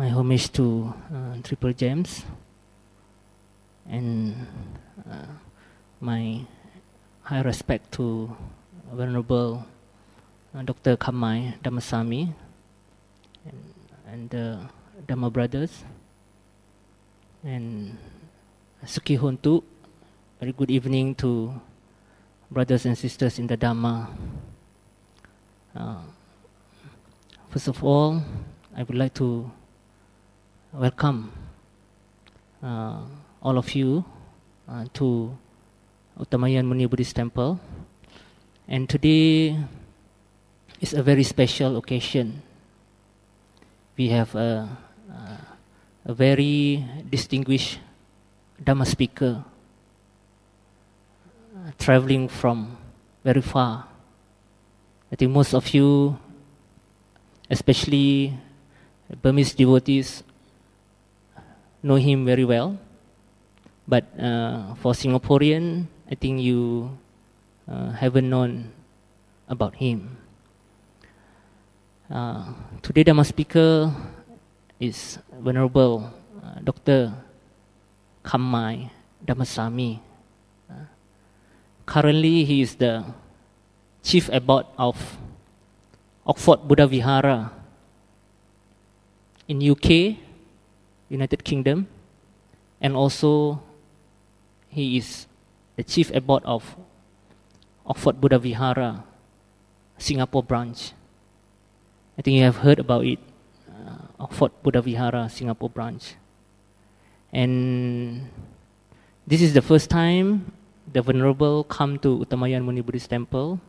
my homage to uh, Triple Gems and uh, my high respect to Venerable uh, Dr. Khammai Dhammasami and, and the Dhamma brothers and Sukhi Hontu. Very good evening to brothers and sisters in the Dhamma. Uh, first of all, I would like to welcome uh, all of you uh, to Uttamayan Muni Buddhist Temple. And today is a very special occasion. We have a, a, a very distinguished Dhamma speaker uh, traveling from very far. I think most of you, especially Burmese devotees, know him very well. But uh, for Singaporean, I think you uh, haven't known about him. Uh, today, the speaker is Venerable uh, Dr. Khammai Dhammasami. Uh, currently, he is the chief abbot of Oxford Buddha Vihara in UK, United Kingdom, and also he is the chief abbot of Oxford Buddha Vihara, Singapore branch. I think you have heard about it, uh, Oxford Buddha Vihara, Singapore branch. And this is the first time the Venerable come to Uttamayan Muni Buddhist Temple.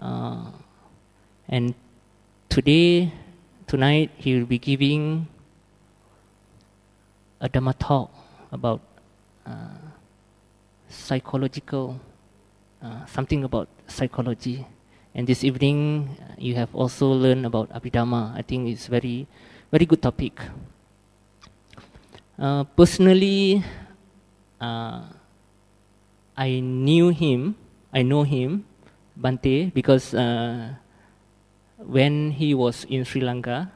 Uh, and today, tonight, he will be giving a Dhamma talk about uh, psychological, uh, something about psychology. And this evening, uh, you have also learned about Abhidhamma. I think it's very, very good topic. Uh, personally, uh, I knew him, I know him, Bante, because uh, when he was in Sri Lanka,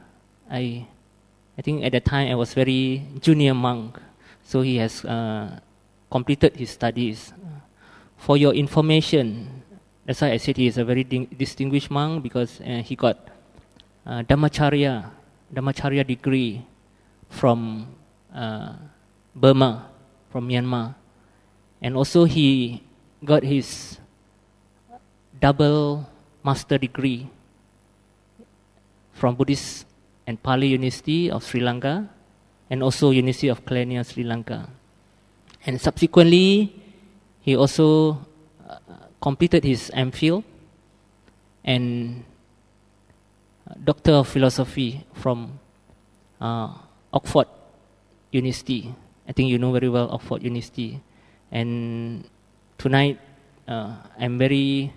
I, I think at that time I was very junior monk, so he has uh, completed his studies. For your information, that's why I said he is a very distinguished monk because uh, he got uh, Dhammacharya, Dhammacharya degree from uh, Burma, from Myanmar. And also he got his double master degree from Buddhist and Pali University of Sri Lanka and also University of Kelaniya, Sri Lanka. And subsequently, he also uh, completed his MPhil and Doctor of Philosophy from uh, Oxford University. I think you know very well Oxford University. And tonight, uh, I'm very,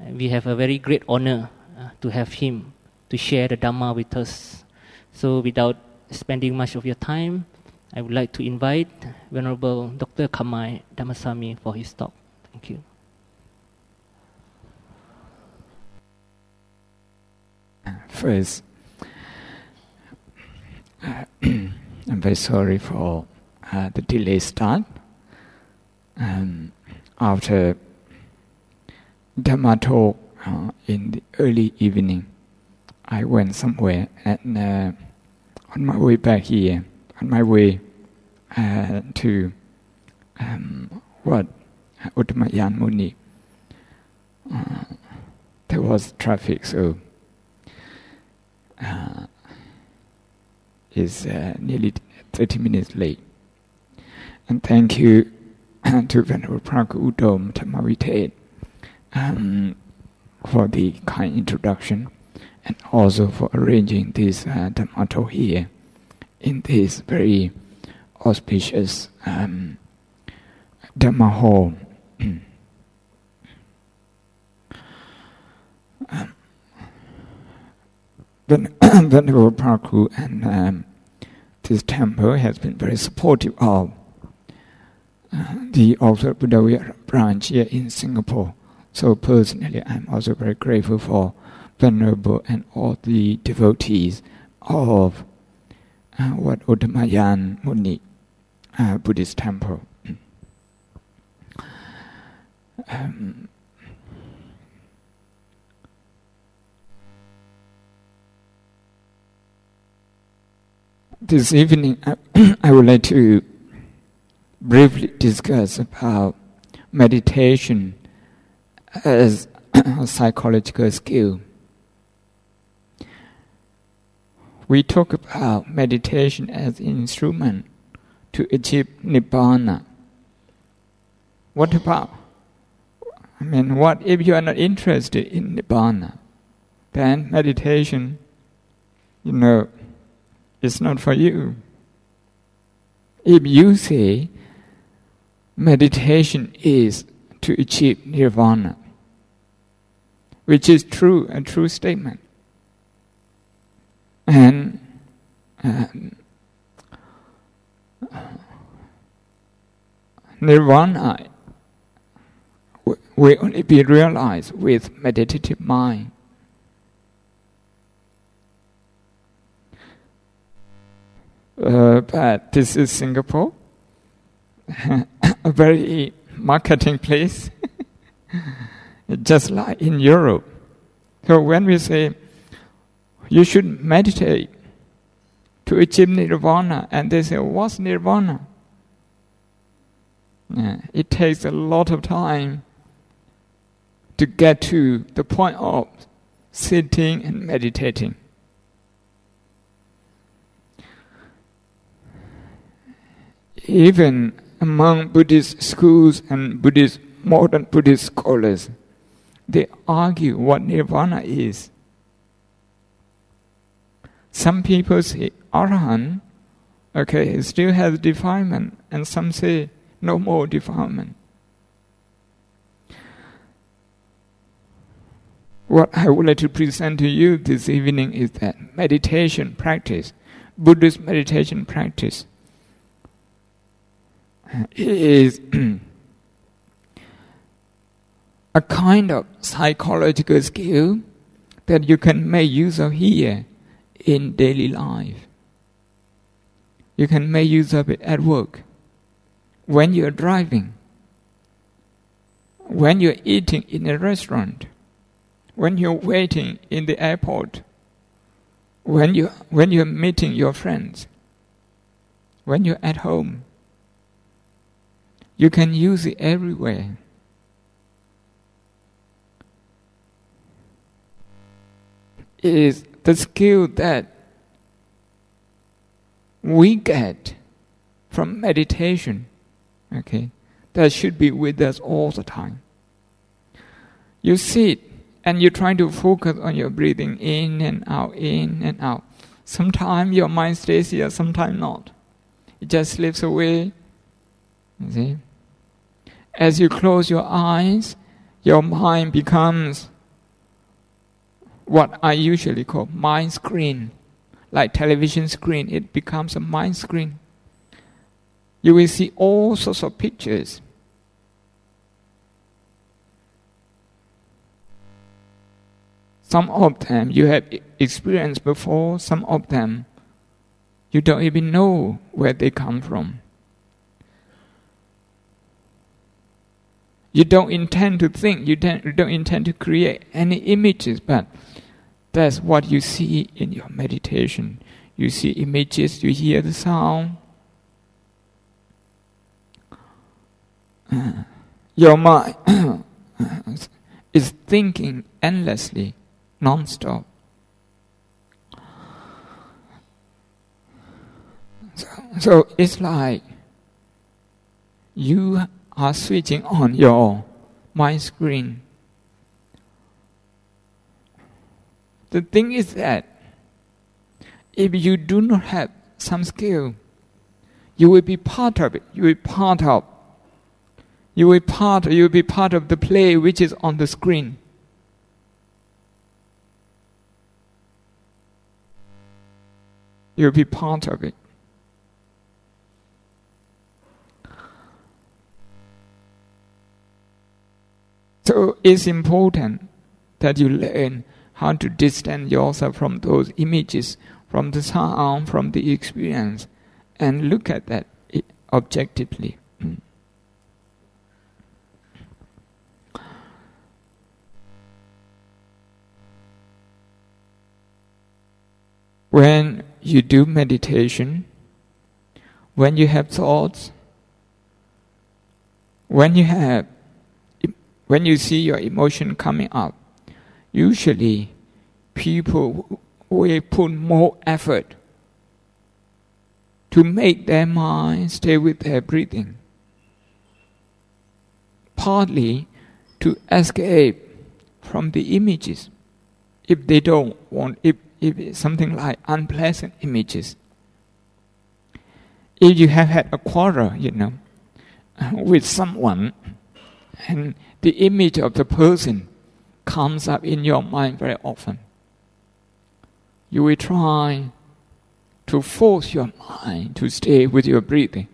we have a very great honor uh, to have him to share the Dhamma with us. So, without spending much of your time, I would like to invite Venerable Dr. Khammai Dhammasami for his talk. Thank you. First, uh, I'm very sorry for uh, the delay start. Um, after Dhamma talk uh, in the early evening, I went somewhere and uh, on my way back here, on my way uh, to um, what? Uttamayan Muni, uh, there was traffic, so uh, is uh, nearly 30 minutes late. And thank you to Venerable Pragu Udom Thammavitet um, for the kind introduction and also for arranging this uh, Dhamma here in this very auspicious um, Dhamma hall. um, Venerable Praku and um, this temple has been very supportive of uh, the Oxford Buddha branch here in Singapore. So personally, I'm also very grateful for Venerable and all the devotees of uh, what Uttamayan Muni uh, Buddhist temple. Um, this evening, I, I would like to briefly discuss about meditation as a psychological skill. We talk about meditation as an instrument to achieve nibbana. What about? I mean, what if you are not interested in nibbana? Then meditation, you know, is not for you. If you say meditation is to achieve nirvana, which is true, a true statement. And um, nirvana will only be realized with meditative mind. Uh, but this is Singapore, a very marketing place, just like in Europe. So when we say you should meditate to achieve nirvana, and they say, What's nirvana? Yeah, it takes a lot of time to get to the point of sitting and meditating. Even among Buddhist schools and Buddhist modern Buddhist scholars, they argue what nirvana is. Some people say arahant, okay, still has defilement, and some say no more defilement. What I would like to present to you this evening is that meditation practice, Buddhist meditation practice, is a kind of psychological skill that you can make use of here in daily life. You can make use of it at work, when you're driving, when you're eating in a restaurant, when you're waiting in the airport, when, you, when you're meeting your friends, when you're at home. You can use it everywhere. It is the skill that we get from meditation, okay, that should be with us all the time. You sit and you're trying to focus on your breathing in and out, in and out. Sometimes your mind stays here, sometimes not. It just slips away. You see? As you close your eyes, your mind becomes what I usually call mind screen. Like television screen, it becomes a mind screen. You will see all sorts of pictures Some of them you have experienced before, some of them you don't even know where they come from. You don't intend to think, you don't, you don't intend to create any images, but that's what you see in your meditation. You see images, you hear the sound. Your mind is thinking endlessly non-stop. So, so it's like you are switching on your mind screen. The thing is that if you do not have some skill, you will be part of it. You will be part of. You will part. You will be part of the play which is on the screen. You'll be part of it. So it's important that you learn how to distance yourself from those images, from the sound, from the experience, and look at that objectively. When you do meditation, when you have thoughts, when you have when you see your emotion coming up, usually people will put more effort to make their mind stay with their breathing. Partly to escape from the images if they don't want if, if something like unpleasant images. If you have had a quarrel, you know, with someone and the image of the person comes up in your mind very often. You will try to force your mind to stay with your breathing,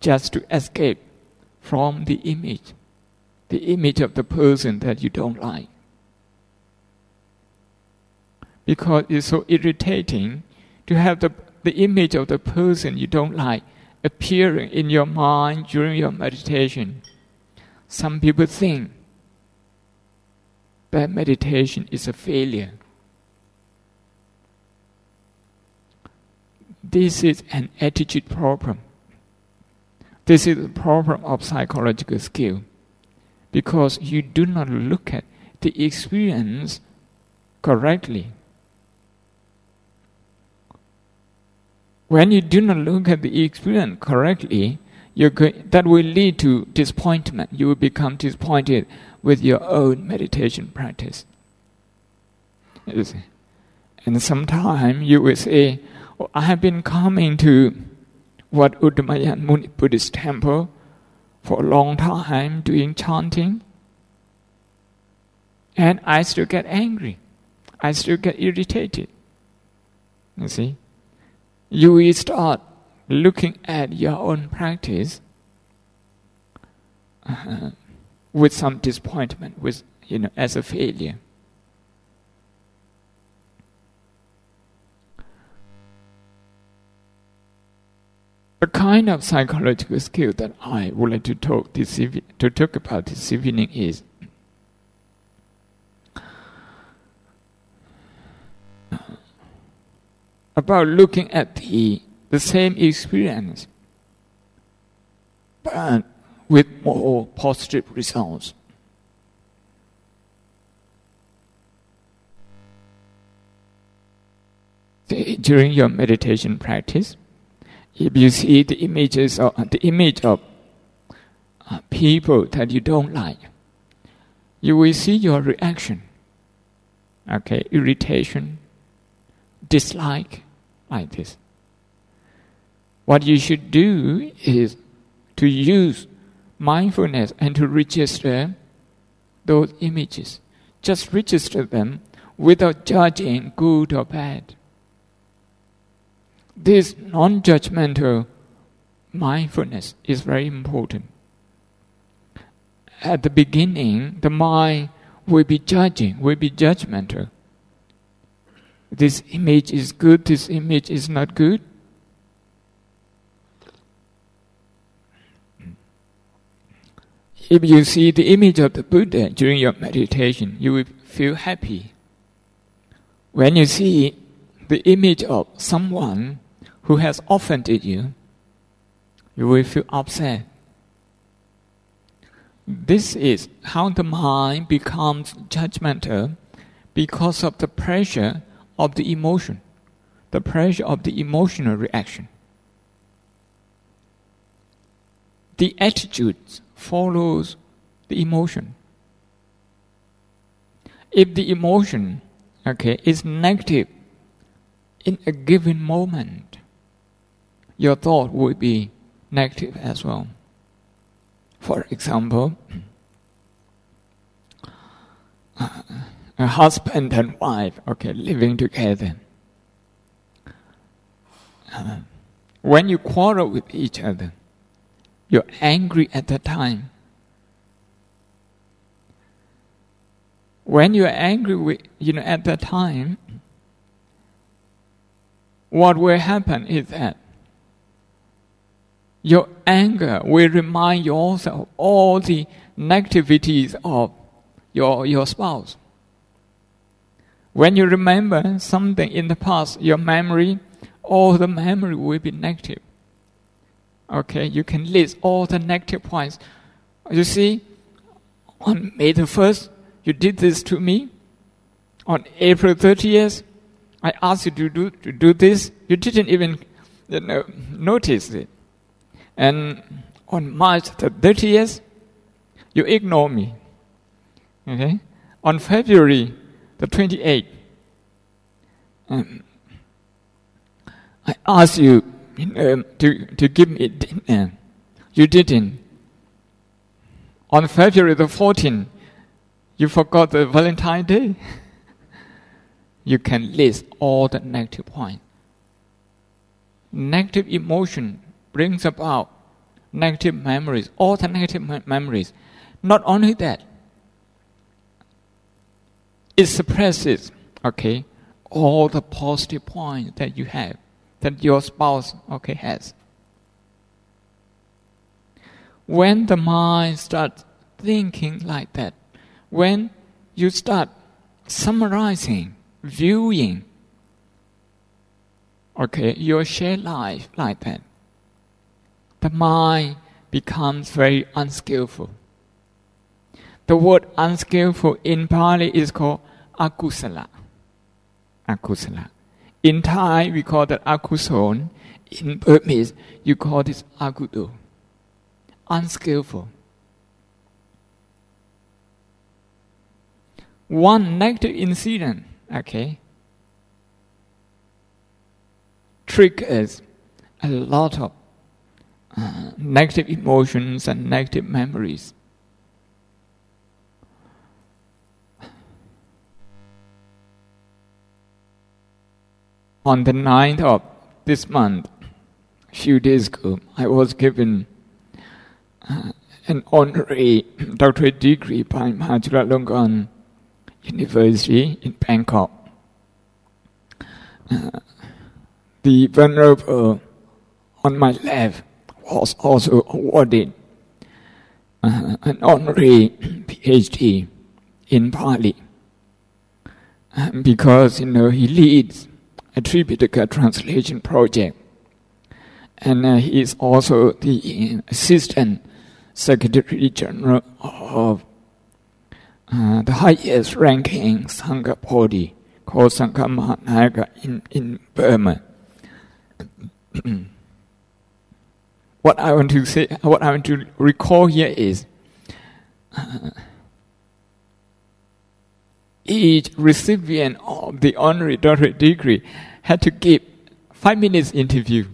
just to escape from the image, the image of the person that you don't like. Because it's so irritating to have the, the image of the person you don't like appearing in your mind during your meditation. Some people think that meditation is a failure. This is an attitude problem. This is a problem of psychological skill because you do not look at the experience correctly. When you do not look at the experience correctly, that will lead to disappointment. You will become disappointed with your own meditation practice. And sometimes you will say, oh, I have been coming to what Uttamayan Muni Buddhist temple for a long time doing chanting. And I still get angry. I still get irritated. You see? You will start looking at your own practice uh, with some disappointment, with you know, as a failure. The kind of psychological skill that I would like to talk this evening, to talk about this evening is about looking at the the same experience, but with more positive results. During your meditation practice, if you see the images of the image of uh, people that you don't like, you will see your reaction. Okay, irritation, dislike, like this. What you should do is to use mindfulness and to register those images. Just register them without judging good or bad. This non judgmental mindfulness is very important. At the beginning, the mind will be judging, will be judgmental. This image is good, this image is not good. If you see the image of the Buddha during your meditation, you will feel happy. When you see the image of someone who has offended you, you will feel upset. This is how the mind becomes judgmental because of the pressure of the emotion, the pressure of the emotional reaction. The attitudes follows the emotion. If the emotion, okay, is negative in a given moment, your thought will be negative as well. For example, a husband and wife, okay, living together. Uh, when you quarrel with each other, you're angry at the time. When you're angry with, you know, at that time, what will happen is that your anger will remind yourself all the negativities of your, your spouse. When you remember something in the past, your memory, all the memory will be negative. Okay, you can list all the negative points. You see, on May the 1st, you did this to me. On April 30th, I asked you to do, to do this. You didn't even you know, notice it. And on March the 30th, you ignore me. Okay? On February the 28th, um, I asked you, you um, to, to give me dinner. Um, you didn't. On February the 14th, you forgot the Valentine Day. you can list all the negative points. Negative emotion brings about negative memories, all the negative me- memories. Not only that, it suppresses, okay, all the positive points that you have, that your spouse, okay, has. When the mind starts thinking like that, when you start summarizing, viewing, okay, your shared life like that, the mind becomes very unskillful. The word unskillful in Pali is called akusala. Akusala. In Thai, we call that akuson. In Burmese, you call this agudo. Unskillful. One negative incident, okay, triggers a lot of uh, negative emotions and negative memories. On the 9th of this month, a few days ago, I was given uh, an honorary doctorate degree by Mahachulalongkorn University in Bangkok. Uh, the Venerable on my left was also awarded uh, an honorary PhD in Pali um, because you know he leads Tripitaka translation project, and uh, he is also the assistant secretary general of uh, the highest ranking Sangha body called Sangha Mahanayaka in, in Burma. what I want to say, what I want to recall here is uh, each recipient of the honorary doctorate degree had to give five minutes interview.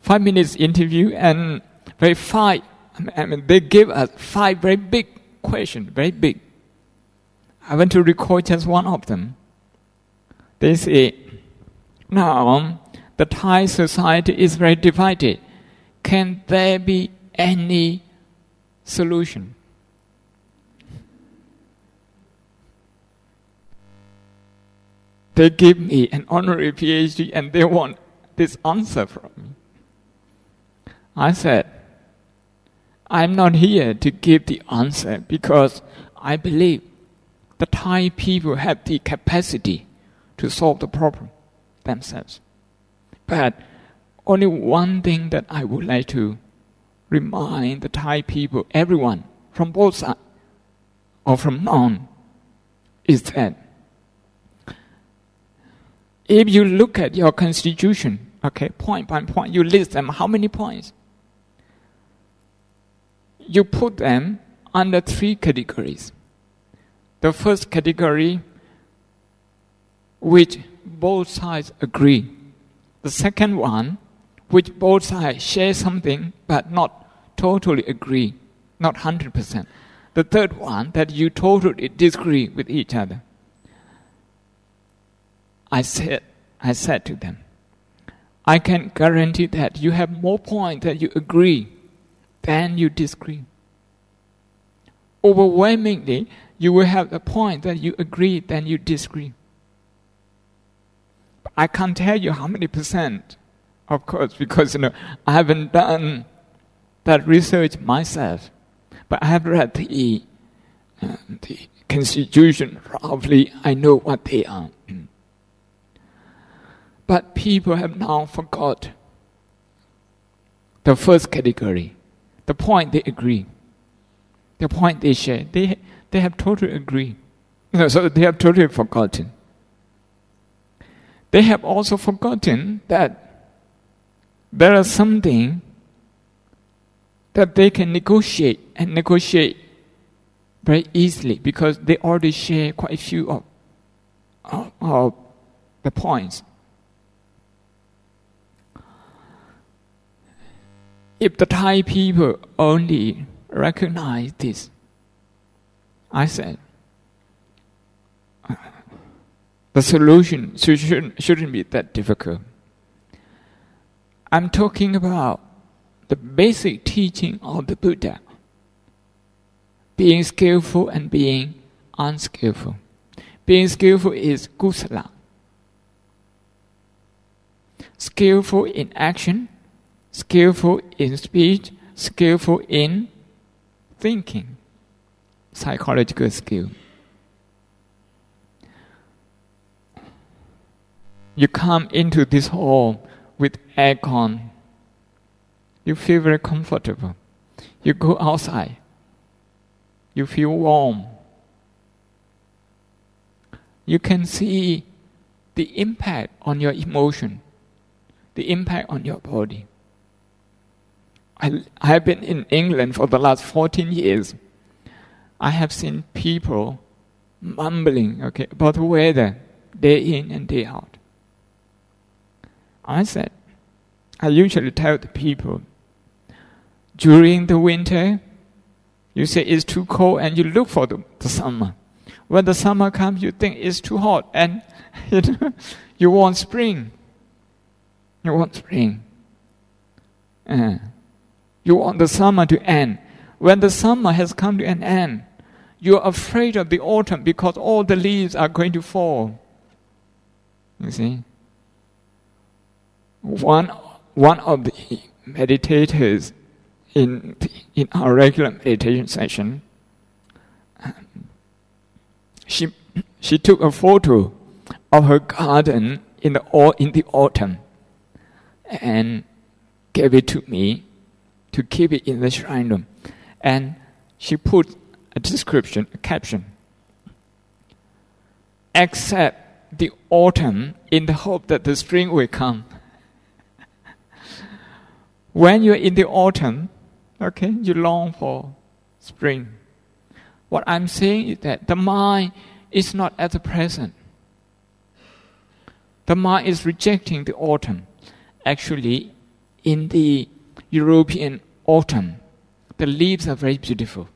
Five minutes interview and very five. I mean, they gave us five very big questions, very big. I want to recall just one of them. They say, now the Thai society is very divided. Can there be any solution? They give me an honorary PhD and they want this answer from me. I said, I'm not here to give the answer because I believe the Thai people have the capacity to solve the problem themselves. But only one thing that I would like to remind the Thai people, everyone from both sides or from none, is that if you look at your constitution, okay, point by point, you list them how many points? You put them under three categories. The first category, which both sides agree the second one, which both sides share something but not totally agree, not 100%. The third one, that you totally disagree with each other. I said, I said to them, I can guarantee that you have more points that you agree than you disagree. Overwhelmingly, you will have the point that you agree than you disagree. I can't tell you how many percent, of course, because you know I haven't done that research myself, but I have read the, uh, the constitution roughly. I know what they are. But people have now forgot the first category, the point they agree, the point they share. They they have totally agree. No, so they have totally forgotten. They have also forgotten that there is something that they can negotiate and negotiate very easily because they already share quite a few of, of, of the points. If the Thai people only recognize this, I said, the solution shouldn't, shouldn't be that difficult. I'm talking about the basic teaching of the Buddha being skillful and being unskillful. Being skillful is kusala. Skillful in action, skillful in speech, skillful in thinking, psychological skill. You come into this hall with aircon. You feel very comfortable. You go outside. You feel warm. You can see the impact on your emotion, the impact on your body. I, have been in England for the last 14 years. I have seen people mumbling okay, about the weather day in and day out. I said, I usually tell the people during the winter, you say it's too cold and you look for the, the summer. When the summer comes, you think it's too hot and you, know, you want spring. You want spring. Uh, you want the summer to end. When the summer has come to an end, you're afraid of the autumn because all the leaves are going to fall. You see? one, one of the meditators in, in our regular meditation session, she, she took a photo of her garden in the, in the autumn and gave it to me to keep it in the shrine room. And she put a description, a caption. Accept the autumn in the hope that the spring will come when you're in the autumn, okay, you long for spring. What I'm saying is that the mind is not at the present. The mind is rejecting the autumn. Actually, in the European autumn, the leaves are very beautiful.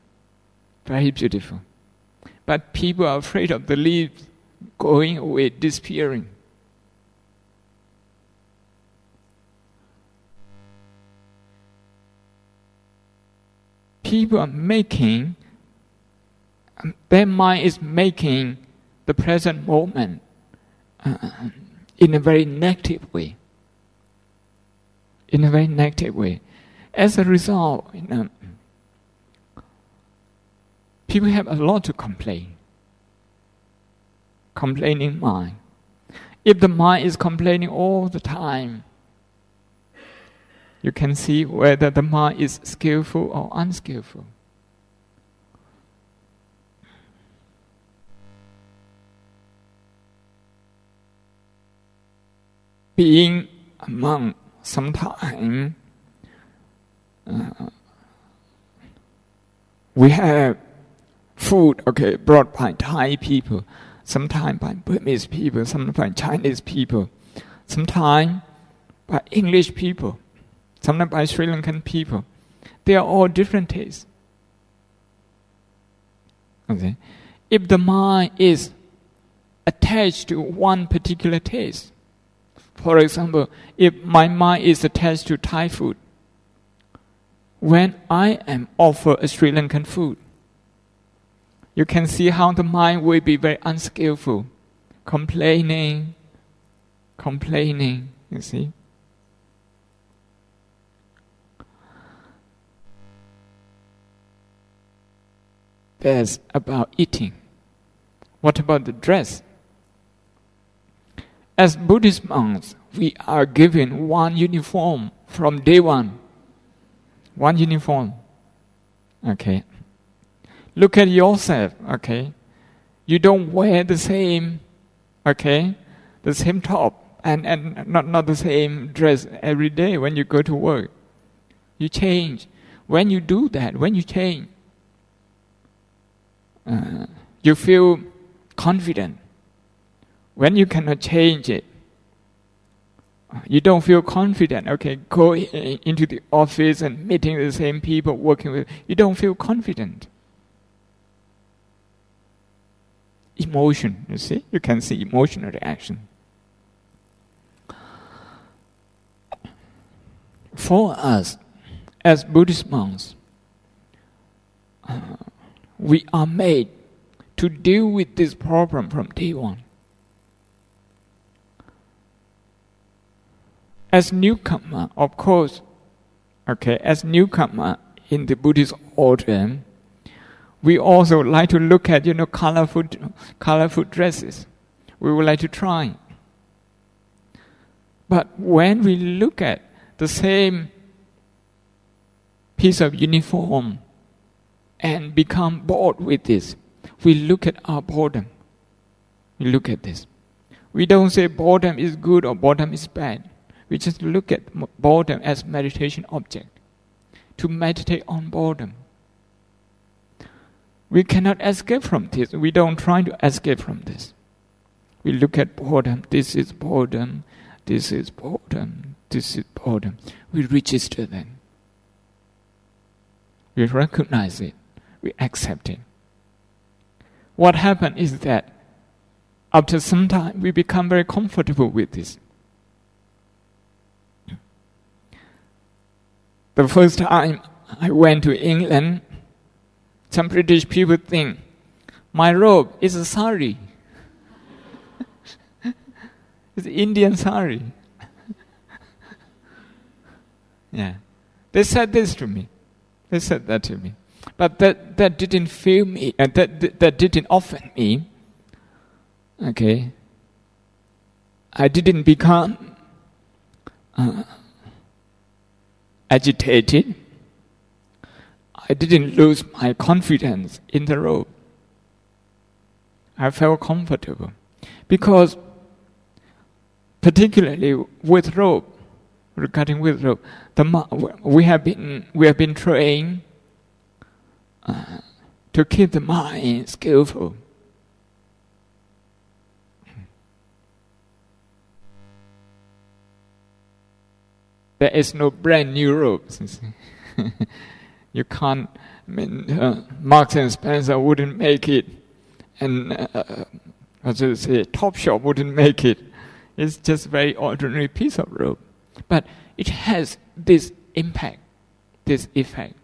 Very beautiful. But people are afraid of the leaves going away, disappearing. people are making, their mind is making the present moment uh, in a very negative way. In a very negative way. As a result, you know, people have a lot to complain. Complaining mind. If the mind is complaining all the time, you can see whether the mind is skillful or unskillful. Being a monk, sometimes we have food, okay, brought by Thai people, sometimes by Burmese people, sometimes by Chinese people, sometimes by English people sometimes by Sri Lankan people. They are all different tastes. Okay. If the mind is attached to one particular taste, for example, if my mind is attached to Thai food, when I am offered a Sri Lankan food, you can see how the mind will be very unskillful, complaining, complaining, you see. That's about eating. What about the dress? As Buddhist monks, we are given one uniform from day one. One uniform. Okay. Look at yourself, okay? You don't wear the same, okay, the same top and, and not, not the same dress every day when you go to work. You change. When you do that, when you change, uh, you feel confident. When you cannot change it, you don't feel confident. Okay, go into the office and meeting the same people, working with. You don't feel confident. Emotion, you see, you can see emotional reaction. For us, as Buddhist monks, uh, we are made to deal with this problem from day one. As newcomer, of course, okay, as newcomer in the Buddhist order, we also like to look at you know colorful, colorful dresses. We would like to try. But when we look at the same piece of uniform and become bored with this, we look at our boredom. We look at this. We don't say boredom is good or boredom is bad. We just look at boredom as meditation object. To meditate on boredom. We cannot escape from this. We don't try to escape from this. We look at boredom. This is boredom. This is boredom. This is boredom. We register then. We recognize it. We accept it. What happens is that after some time we become very comfortable with this. The first time I went to England, some British people think my robe is a sari. it's Indian sari. yeah. They said this to me. They said that to me. But that, that didn't feel me, uh, that, that, that didn't offend me. Okay. I didn't become uh, agitated. I didn't lose my confidence in the robe. I felt comfortable because, particularly with robe, regarding with robe, the we have been we have been trained uh, to keep the mind skillful. There is no brand new robes. you can't. I mean, uh, Marks and Spencer wouldn't make it, and uh, as I say, Topshop wouldn't make it. It's just a very ordinary piece of robe, but it has this impact, this effect.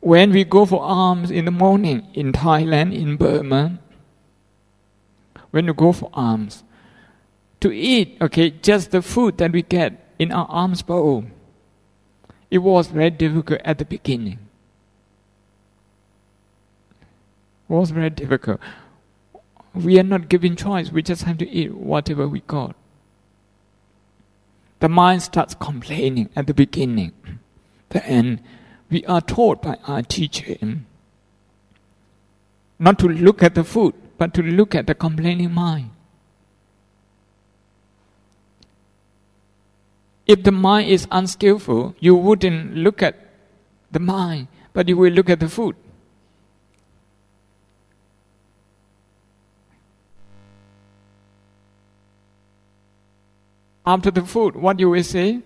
When we go for alms in the morning in Thailand, in Burma, when you go for alms, to eat, okay, just the food that we get in our alms bowl. Oh, it was very difficult at the beginning. It was very difficult. We are not given choice. We just have to eat whatever we got. The mind starts complaining at the beginning. Then we are taught by our teacher not to look at the food, but to look at the complaining mind. If the mind is unskillful, you wouldn't look at the mind, but you will look at the food. After the food, what you will say?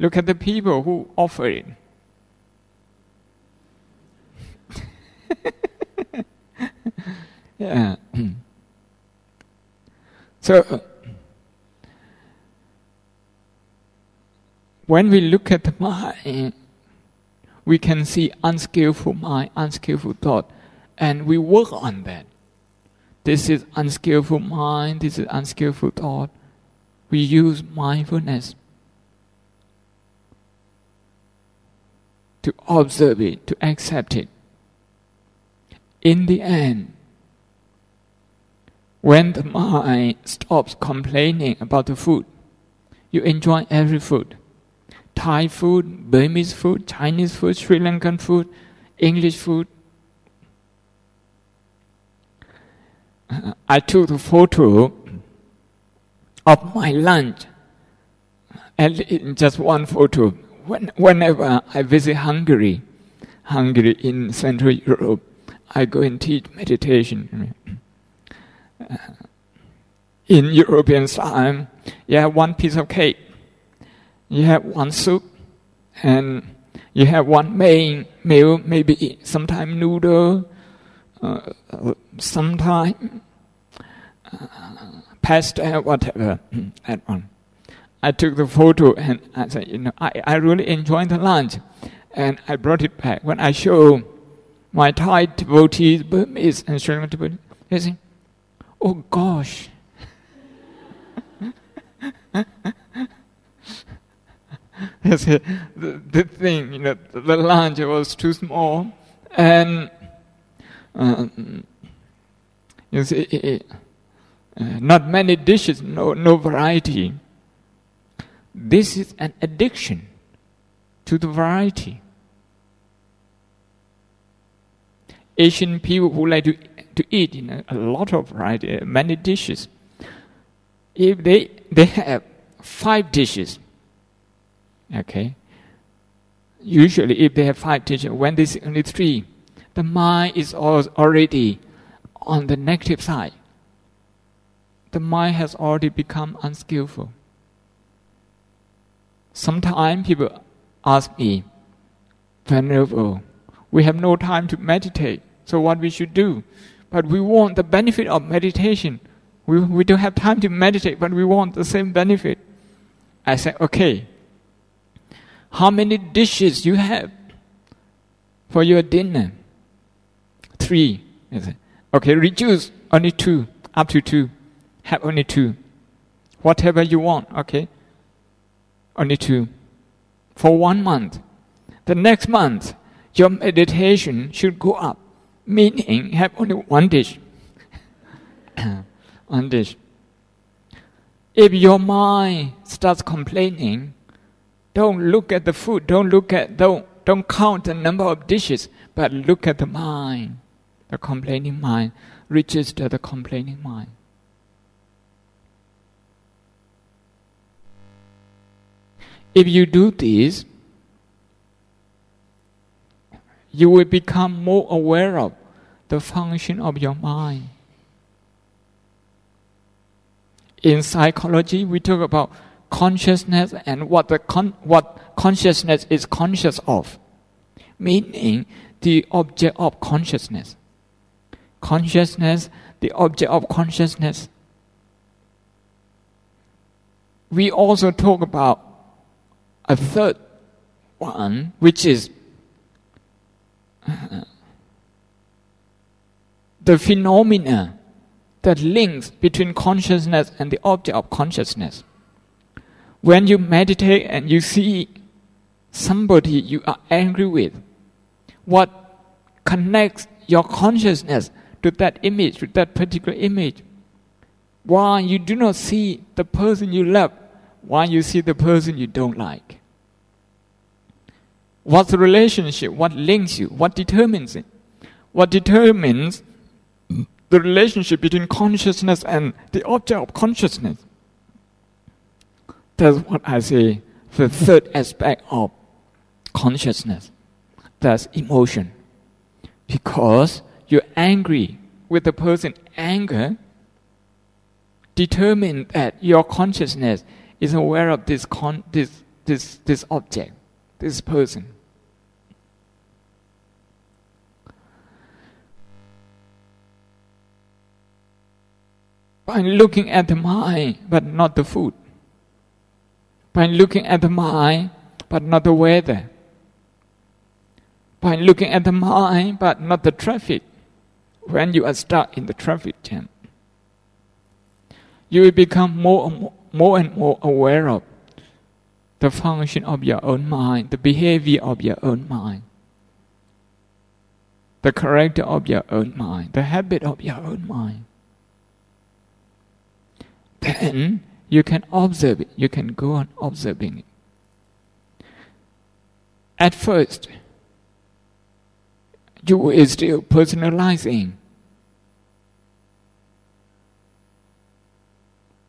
Look at the people who offer it. yeah. so when we look at the mind, we can see unskillful mind, unskillful thought, and we work on that this is unskillful mind, this is unskillful thought. We use mindfulness to observe it, to accept it. In the end, when the mind stops complaining about the food, you enjoy every food. Thai food, Burmese food, Chinese food, Sri Lankan food, English food. I took a photo of my lunch, and just one photo. When, whenever I visit Hungary, Hungary in Central Europe, I go and teach meditation. Uh, in European time, have one piece of cake, you have one soup, and you have one main meal, maybe sometime noodle, uh, sometime uh, pasta, whatever. that one. I took the photo and I said, you know, I, I really enjoyed the lunch, and I brought it back. When I show my Thai devotees, Burmese and Sri Lankan devotees, they say, "Oh gosh." the, the thing, you know, the lunch was too small, and um, you see, uh, not many dishes, no, no variety. This is an addiction to the variety. Asian people who like to, to eat you know, a lot of variety, uh, many dishes. If they, they have five dishes, okay, usually if they have five dishes, when they there's only three, the mind is already on the negative side. The mind has already become unskillful. Sometimes people ask me, Venerable, we have no time to meditate, so what we should do? But we want the benefit of meditation. We, we don't have time to meditate, but we want the same benefit. I said, okay, how many dishes you have for your dinner? Three. Okay, reduce only two, up to two. Have only two. Whatever you want, okay? Only two. For one month. The next month, your meditation should go up, meaning have only one dish. one dish. If your mind starts complaining, don't look at the food, don't look at don't don't count the number of dishes, but look at the mind the complaining mind, register the complaining mind. If you do this, you will become more aware of the function of your mind. In psychology, we talk about consciousness and what the con- what consciousness is conscious of, meaning the object of consciousness consciousness, the object of consciousness. We also talk about a third one, which is the phenomena that links between consciousness and the object of consciousness. When you meditate and you see somebody you are angry with, what connects your consciousness to that image, to that particular image. Why you do not see the person you love, why you see the person you don't like. What's the relationship? What links you? What determines it? What determines the relationship between consciousness and the object of consciousness? That's what I say, the third aspect of consciousness. That's emotion. Because you're angry with the person, anger determine that your consciousness is aware of this, con- this, this, this object, this person. By looking at the mind, but not the food. By looking at the mind, but not the weather. By looking at the mind, but not the traffic when you are stuck in the traffic jam. You will become more and more, more and more aware of the function of your own mind, the behavior of your own mind, the character of your own mind, the habit of your own mind. Then you can observe it, you can go on observing it. At first, you is still personalizing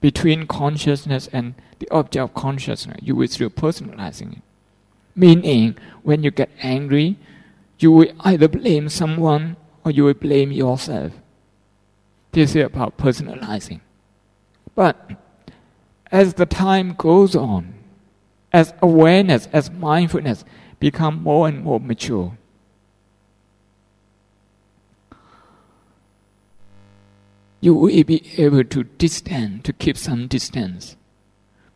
between consciousness and the object of consciousness. You will still personalizing it. Meaning, when you get angry, you will either blame someone or you will blame yourself. This is about personalizing. But as the time goes on, as awareness, as mindfulness become more and more mature, you will be able to distance, to keep some distance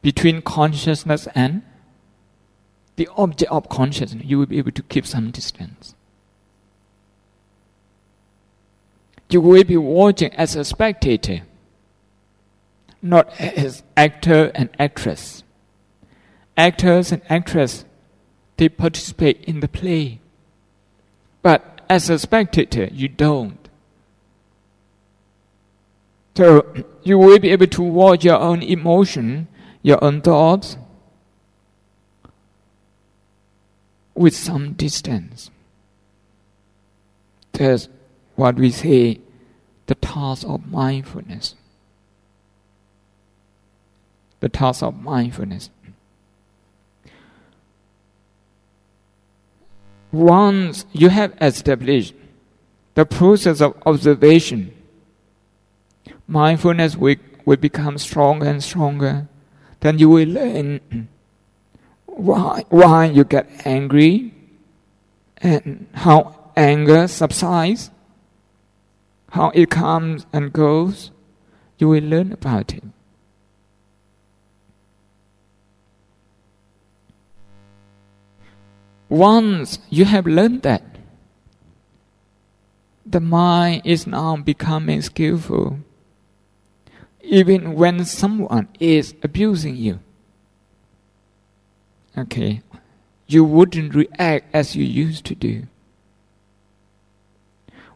between consciousness and the object of consciousness. You will be able to keep some distance. You will be watching as a spectator, not as actor and actress. Actors and actresses, they participate in the play. But as a spectator, you don't. So you will be able to watch your own emotion, your own thoughts with some distance. That's what we say the task of mindfulness. The task of mindfulness. Once you have established the process of observation mindfulness will, will become stronger and stronger. Then you will learn why, why you get angry and how anger subsides, how it comes and goes. You will learn about it. Once you have learned that, the mind is now becoming skillful even when someone is abusing you. Okay, you wouldn't react as you used to do.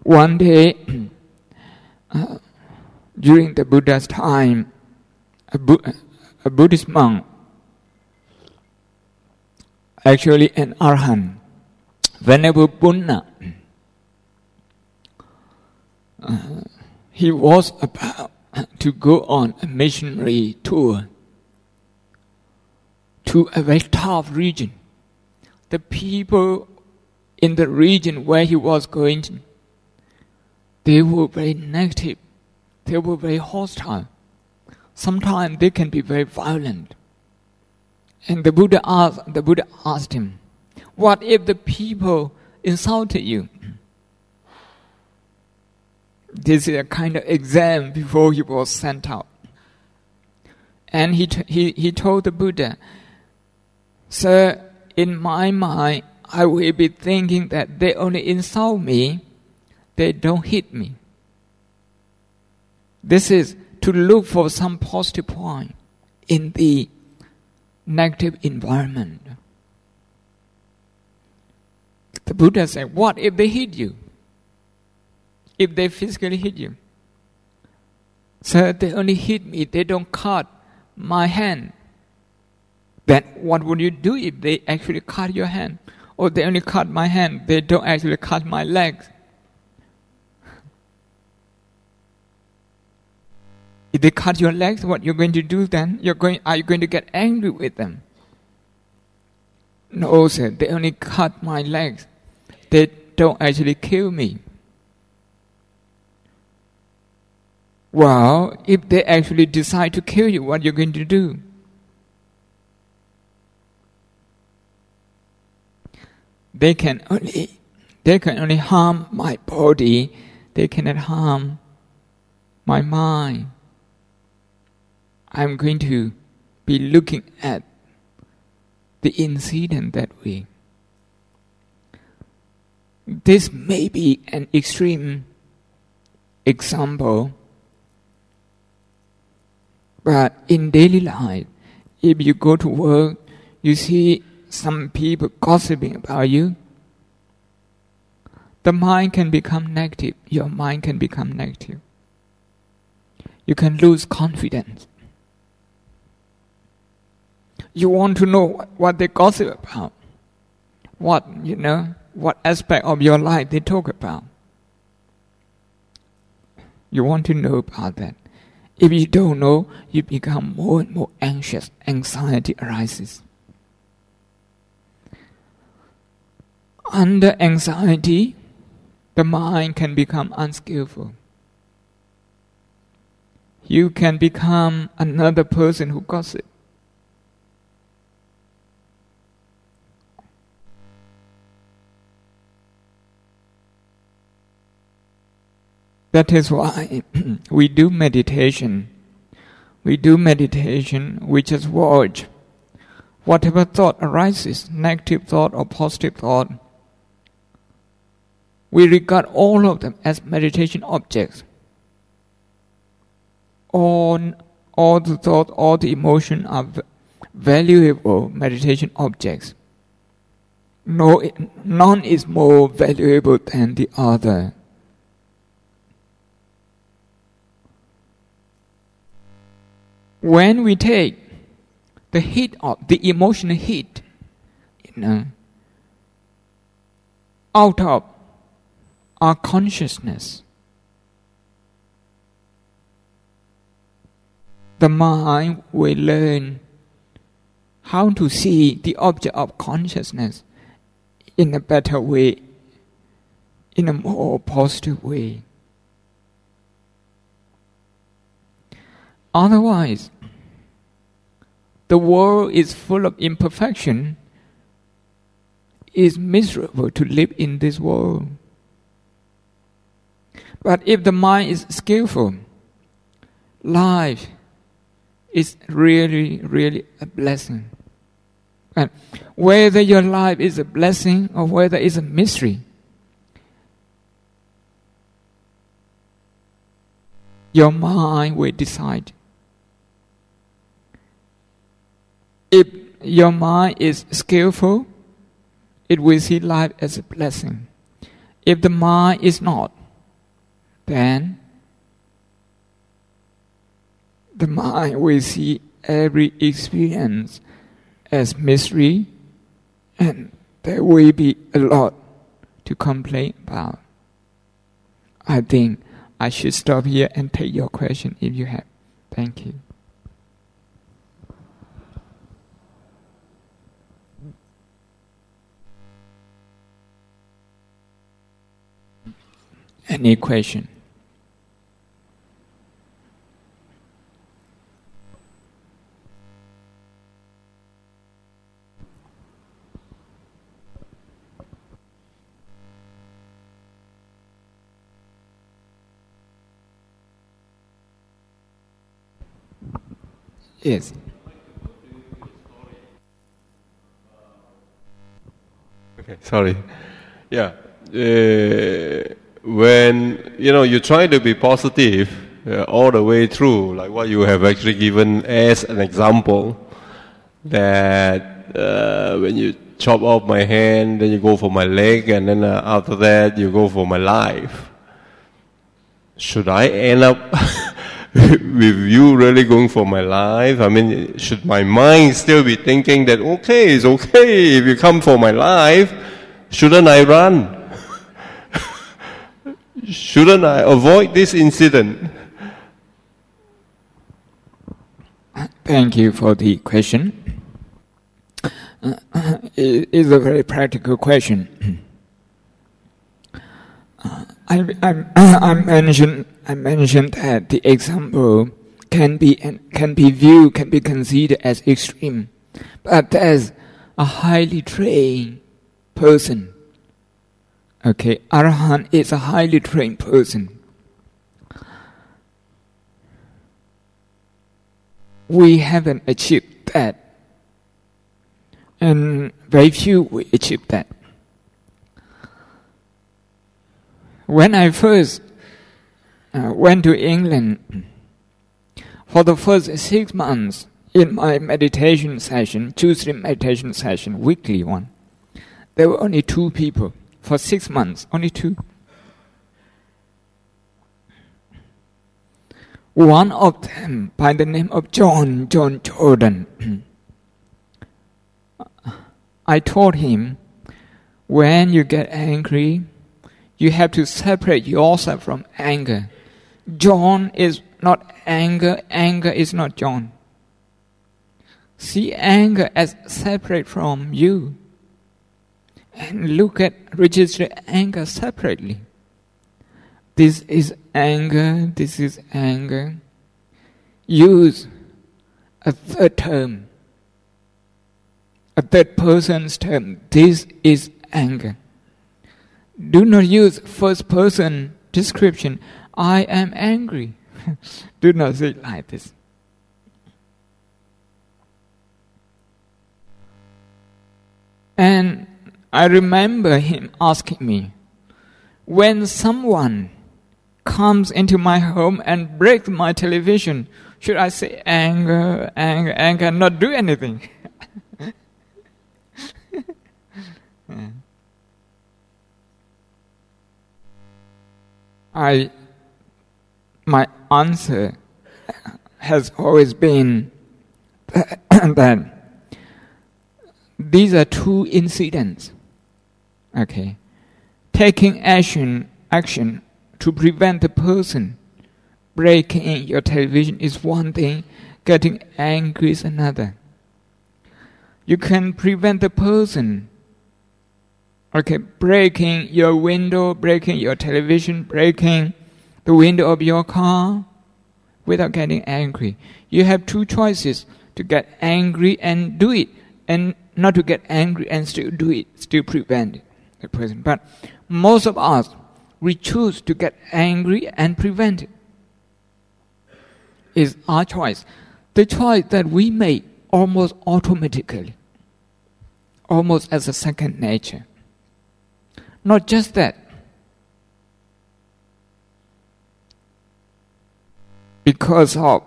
One day, uh, during the Buddha's time, a, Bu- a Buddhist monk, actually an arahant, Venerable Punna, uh, he was about to go on a missionary tour to a very tough region. The people in the region where he was going, to, they were very negative. They were very hostile. Sometimes they can be very violent. And the Buddha asked, the Buddha asked him, "What if the people insulted you?" This is a kind of exam before he was sent out. And he, t- he, he told the Buddha, Sir, in my mind, I will be thinking that they only insult me, they don't hit me. This is to look for some positive point in the negative environment. The Buddha said, What if they hit you? if they physically hit you. So they only hit me, they don't cut my hand. Then what would you do if they actually cut your hand? Or they only cut my hand, they don't actually cut my legs. If they cut your legs, what you're going to do then? You're going, are you going to get angry with them? No, sir, they only cut my legs. They don't actually kill me. Well, if they actually decide to kill you, what are you going to do? They can only they can only harm my body, they cannot harm my mind. I'm going to be looking at the incident that way. This may be an extreme example. But in daily life, if you go to work, you see some people gossiping about you, the mind can become negative. Your mind can become negative. You can lose confidence. You want to know what they gossip about. What, you know, what aspect of your life they talk about. You want to know about that. If you don't know, you become more and more anxious. Anxiety arises. Under anxiety, the mind can become unskillful. You can become another person who gossip. That is why we do meditation. We do meditation, we just watch. Whatever thought arises, negative thought or positive thought, we regard all of them as meditation objects. All, all the thought, all the emotion are valuable meditation objects. No, none is more valuable than the other. When we take the heat of the emotional heat, you know, out of our consciousness, the mind will learn how to see the object of consciousness in a better way, in a more positive way. Otherwise, the world is full of imperfection. It's miserable to live in this world. But if the mind is skillful, life is really, really a blessing. And whether your life is a blessing or whether it's a mystery, your mind will decide. If your mind is skillful, it will see life as a blessing. If the mind is not, then the mind will see every experience as misery, and there will be a lot to complain about. I think I should stop here and take your question if you have. Thank you. Any question? Yes. Okay, sorry. Yeah. Uh, when you know you try to be positive uh, all the way through, like what you have actually given as an example, that uh, when you chop off my hand, then you go for my leg, and then uh, after that you go for my life. Should I end up with you really going for my life? I mean, should my mind still be thinking that okay, it's okay if you come for my life? Shouldn't I run? Shouldn't I avoid this incident? Thank you for the question. Uh, it is a very practical question. Uh, I, I, I, mentioned I mentioned that the example can be can be viewed can be considered as extreme, but as a highly trained person Okay, Arahant is a highly trained person. We haven't achieved that. And very few will achieve that. When I first uh, went to England for the first six months in my meditation session, Tuesday meditation session, weekly one. There were only two people for six months, only two. One of them, by the name of John, John Jordan, I told him, when you get angry, you have to separate yourself from anger. John is not anger, anger is not John. See anger as separate from you. And look at register anger separately. This is anger, this is anger. Use a third term, a third person's term. This is anger. Do not use first person description. I am angry. Do not say like this. And I remember him asking me, when someone comes into my home and breaks my television, should I say anger, anger, anger, and not do anything? I, my answer has always been that these are two incidents. Okay, taking action, action to prevent the person breaking your television is one thing. Getting angry is another. You can prevent the person okay, breaking your window, breaking your television, breaking the window of your car without getting angry. You have two choices to get angry and do it, and not to get angry and still do it, still prevent the person. But most of us, we choose to get angry and prevent it. Is our choice. The choice that we make almost automatically, almost as a second nature. Not just that. Because of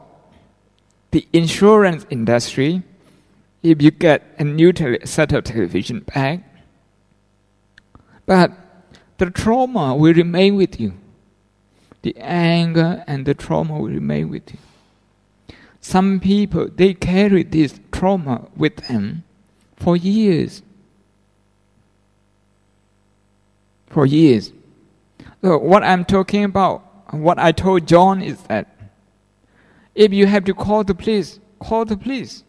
the insurance industry, if you get a new tele- set of television back, but the trauma will remain with you. The anger and the trauma will remain with you. Some people, they carry this trauma with them for years. For years. So, what I'm talking about, what I told John is that if you have to call the police, call the police.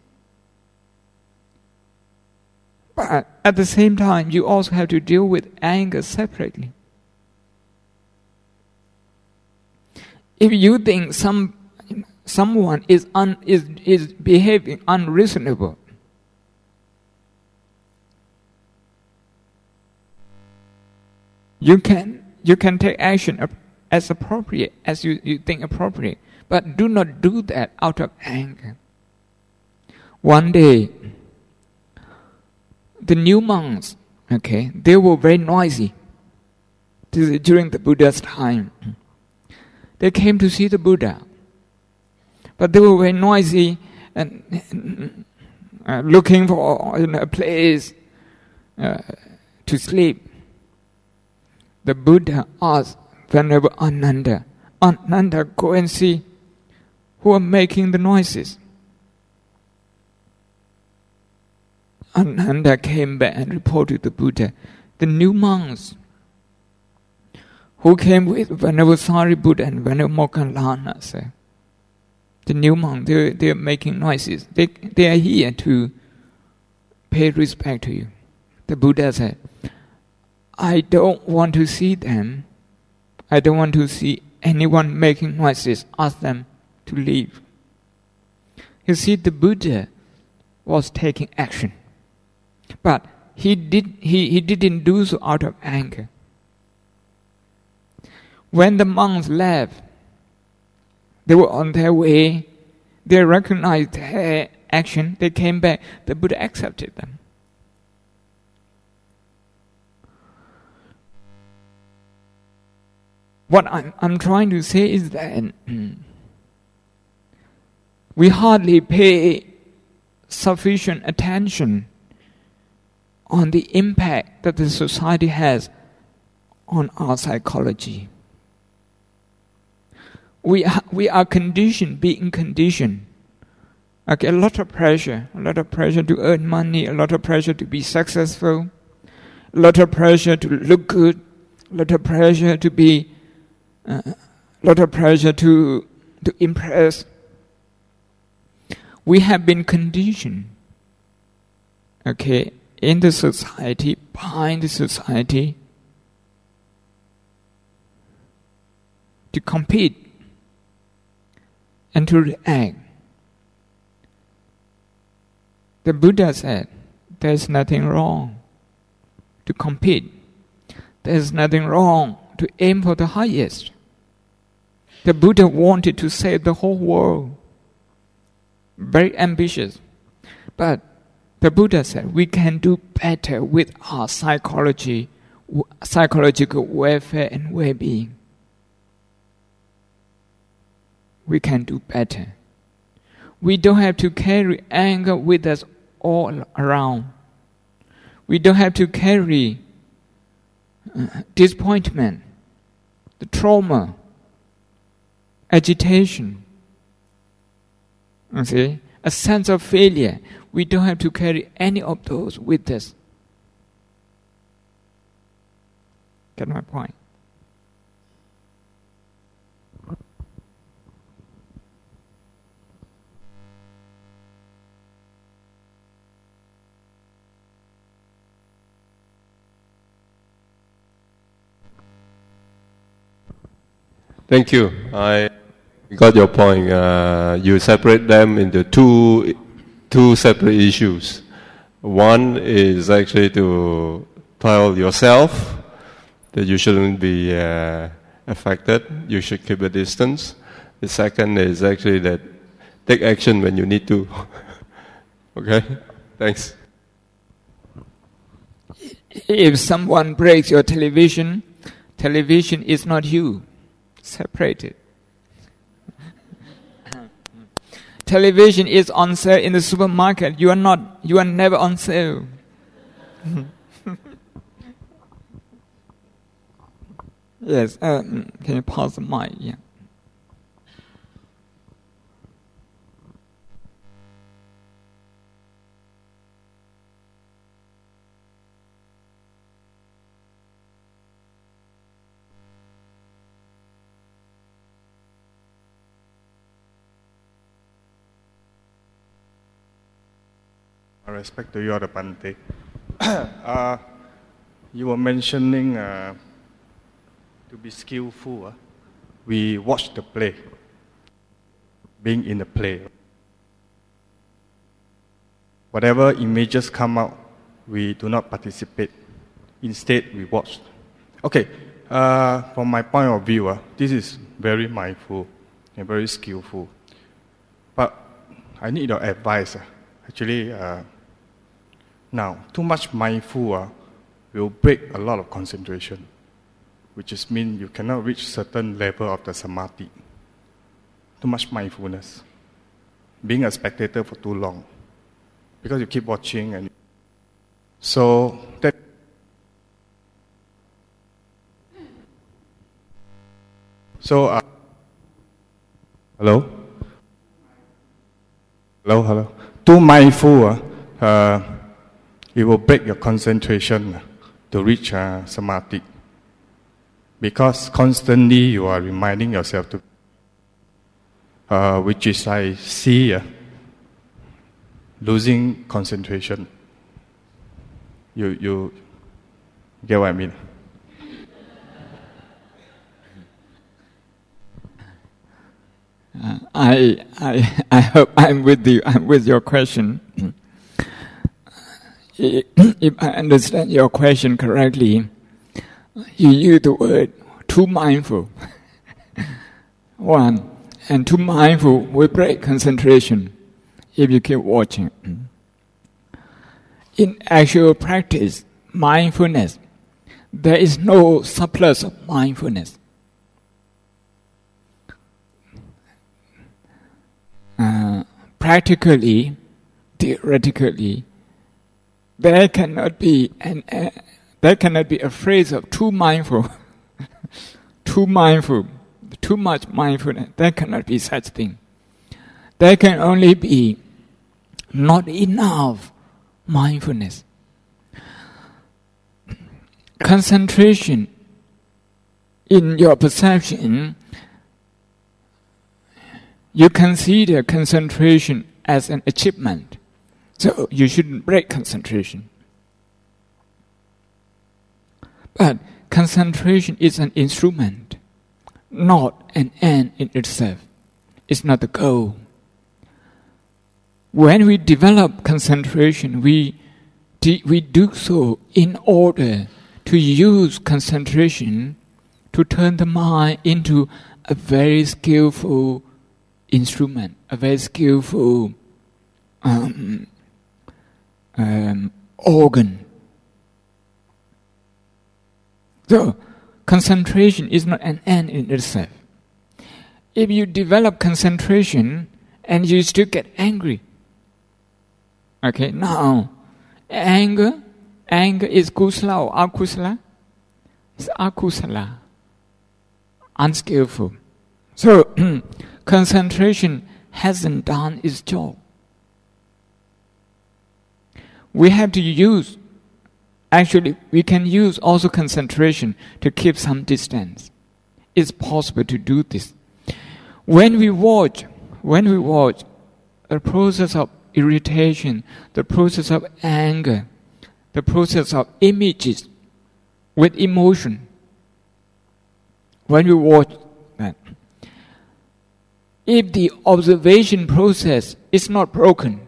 But at the same time, you also have to deal with anger separately. If you think some someone is un, is is behaving unreasonable, you can you can take action as appropriate as you, you think appropriate, but do not do that out of anger. One day, the new monks, okay, they were very noisy. during the Buddha's time. They came to see the Buddha, but they were very noisy and uh, looking for you know, a place uh, to sleep. The Buddha asked Venerable Ananda, Ananda, go and see who are making the noises. Ananda came back and reported to Buddha, the new monks who came with Venerable Sariputta and Venerable Moggallana said, the new monks, they're, they are making noises. They, they are here to pay respect to you. The Buddha said, I don't want to see them. I don't want to see anyone making noises. Ask them to leave. You see, the Buddha was taking action. But he, did, he, he didn't do so out of anger. When the monks left, they were on their way. They recognized their action. They came back. The Buddha accepted them. what I'm, I'm trying to say is that we hardly pay sufficient attention on the impact that the society has on our psychology. We are, we are conditioned, being conditioned. Okay, a lot of pressure, a lot of pressure to earn money, a lot of pressure to be successful, a lot of pressure to look good, a lot of pressure to be, uh, a lot of pressure to, to impress. We have been conditioned, okay, in the society, behind the society, to compete and to react. The Buddha said, There's nothing wrong to compete, there's nothing wrong to aim for the highest. The Buddha wanted to save the whole world. Very ambitious. But the Buddha said we can do better with our psychology, psychological welfare and well-being. We can do better. We don't have to carry anger with us all around. We don't have to carry uh, disappointment, the trauma, agitation. You see, a sense of failure. We don't have to carry any of those with us. Get my point? Thank you. I got your point. Uh, you separate them into two two separate issues. One is actually to tell yourself that you shouldn't be uh, affected. You should keep a distance. The second is actually that take action when you need to. okay. Thanks. If someone breaks your television, television is not you. Separated. Television is on sale in the supermarket, you are not, you are never on sale. yes, uh, can you pause the mic? Yeah. Respect to you, Bhante. uh, you were mentioning uh, to be skillful. Uh, we watch the play, being in the play. Whatever images come out, we do not participate. Instead, we watch. Okay, uh, from my point of view, uh, this is very mindful and very skillful. But I need your advice. Uh, actually, uh, now, too much mindful uh, will break a lot of concentration, which is mean you cannot reach certain level of the samadhi. Too much mindfulness. Being a spectator for too long. Because you keep watching and so that So uh, hello? Hello, hello. Too mindful uh, uh it will break your concentration to reach uh, samadhi. Because constantly you are reminding yourself to, uh, which is I see uh, losing concentration. You, you get what I mean? Uh, I, I, I hope I'm with you. I'm with your question if I understand your question correctly, you use the word too mindful. One, and too mindful will break concentration if you keep watching. In actual practice, mindfulness, there is no surplus of mindfulness. Uh, practically, theoretically, there cannot be an uh, there cannot be a phrase of too mindful, too mindful, too much mindfulness. There cannot be such thing. There can only be not enough mindfulness. Concentration in your perception, you consider concentration as an achievement. So you shouldn't break concentration. But concentration is an instrument, not an end in itself. It's not the goal. When we develop concentration, we, we do so in order to use concentration to turn the mind into a very skillful instrument, a very skillful um, um, organ. So, concentration is not an end in itself. If you develop concentration and you still get angry, okay, now, anger, anger is kusala or akusala? It's akusala unskillful. So, concentration hasn't done its job. We have to use, actually, we can use also concentration to keep some distance. It's possible to do this. When we watch, when we watch, the process of irritation, the process of anger, the process of images with emotion, when we watch that. If the observation process is not broken,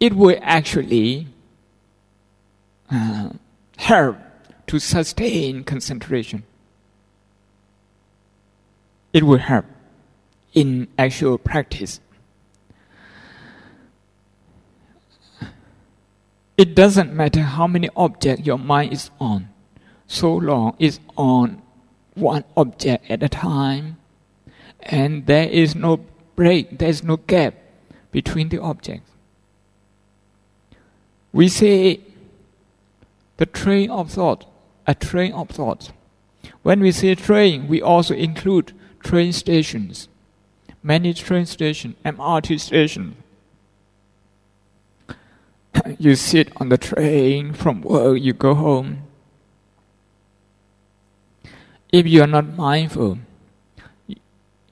it will actually uh, help to sustain concentration. It will help in actual practice. It doesn't matter how many objects your mind is on so long it's on one object at a time, and there is no break, there is no gap between the objects. We say the train of thought, a train of thought. When we say train, we also include train stations, many train stations, MRT stations. you sit on the train from work, you go home if you are not mindful,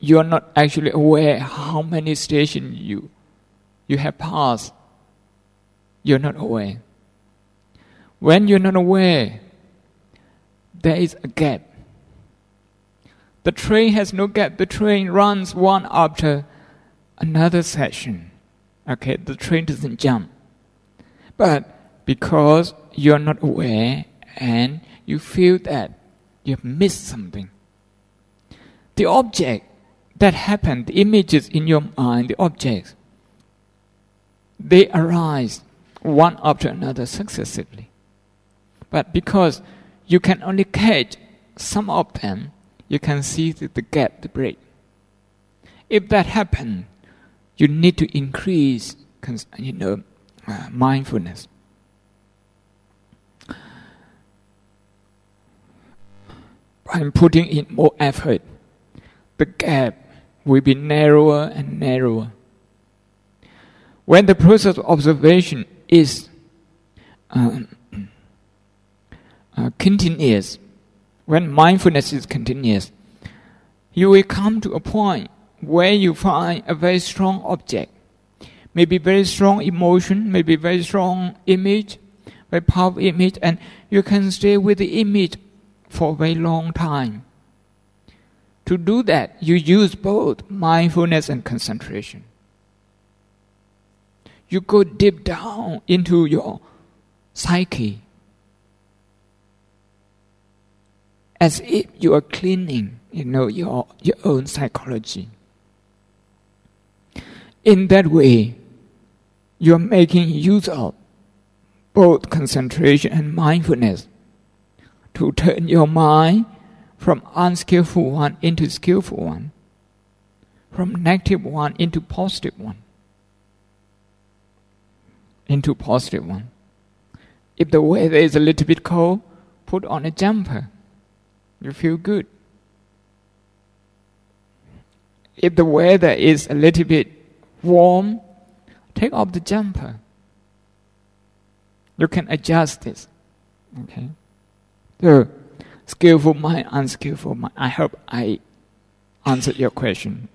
you are not actually aware how many stations you you have passed. You're not aware. When you're not aware, there is a gap. The train has no gap. The train runs one after another section. Okay, the train doesn't jump. But because you're not aware and you feel that you have missed something. The object that happened, the images in your mind, the objects, they arise one after another successively. But because you can only catch some of them, you can see the, gap, the break. If that happens, you need to increase, you know, uh, mindfulness. I'm putting in more effort, the gap will be narrower and narrower. When the process of observation is um, uh, continuous, when mindfulness is continuous, you will come to a point where you find a very strong object, maybe very strong emotion, maybe very strong image, very powerful image, and you can stay with the image for a very long time. To do that, you use both mindfulness and concentration. You go deep down into your psyche as if you are cleaning, you know, your, your own psychology. In that way, you're making use of both concentration and mindfulness to turn your mind from unskillful one into skillful one, from negative one into positive one. Into positive one. If the weather is a little bit cold, put on a jumper. You feel good. If the weather is a little bit warm, take off the jumper. You can adjust this. Okay? So, skillful mind, unskillful mind. I hope I answered your question.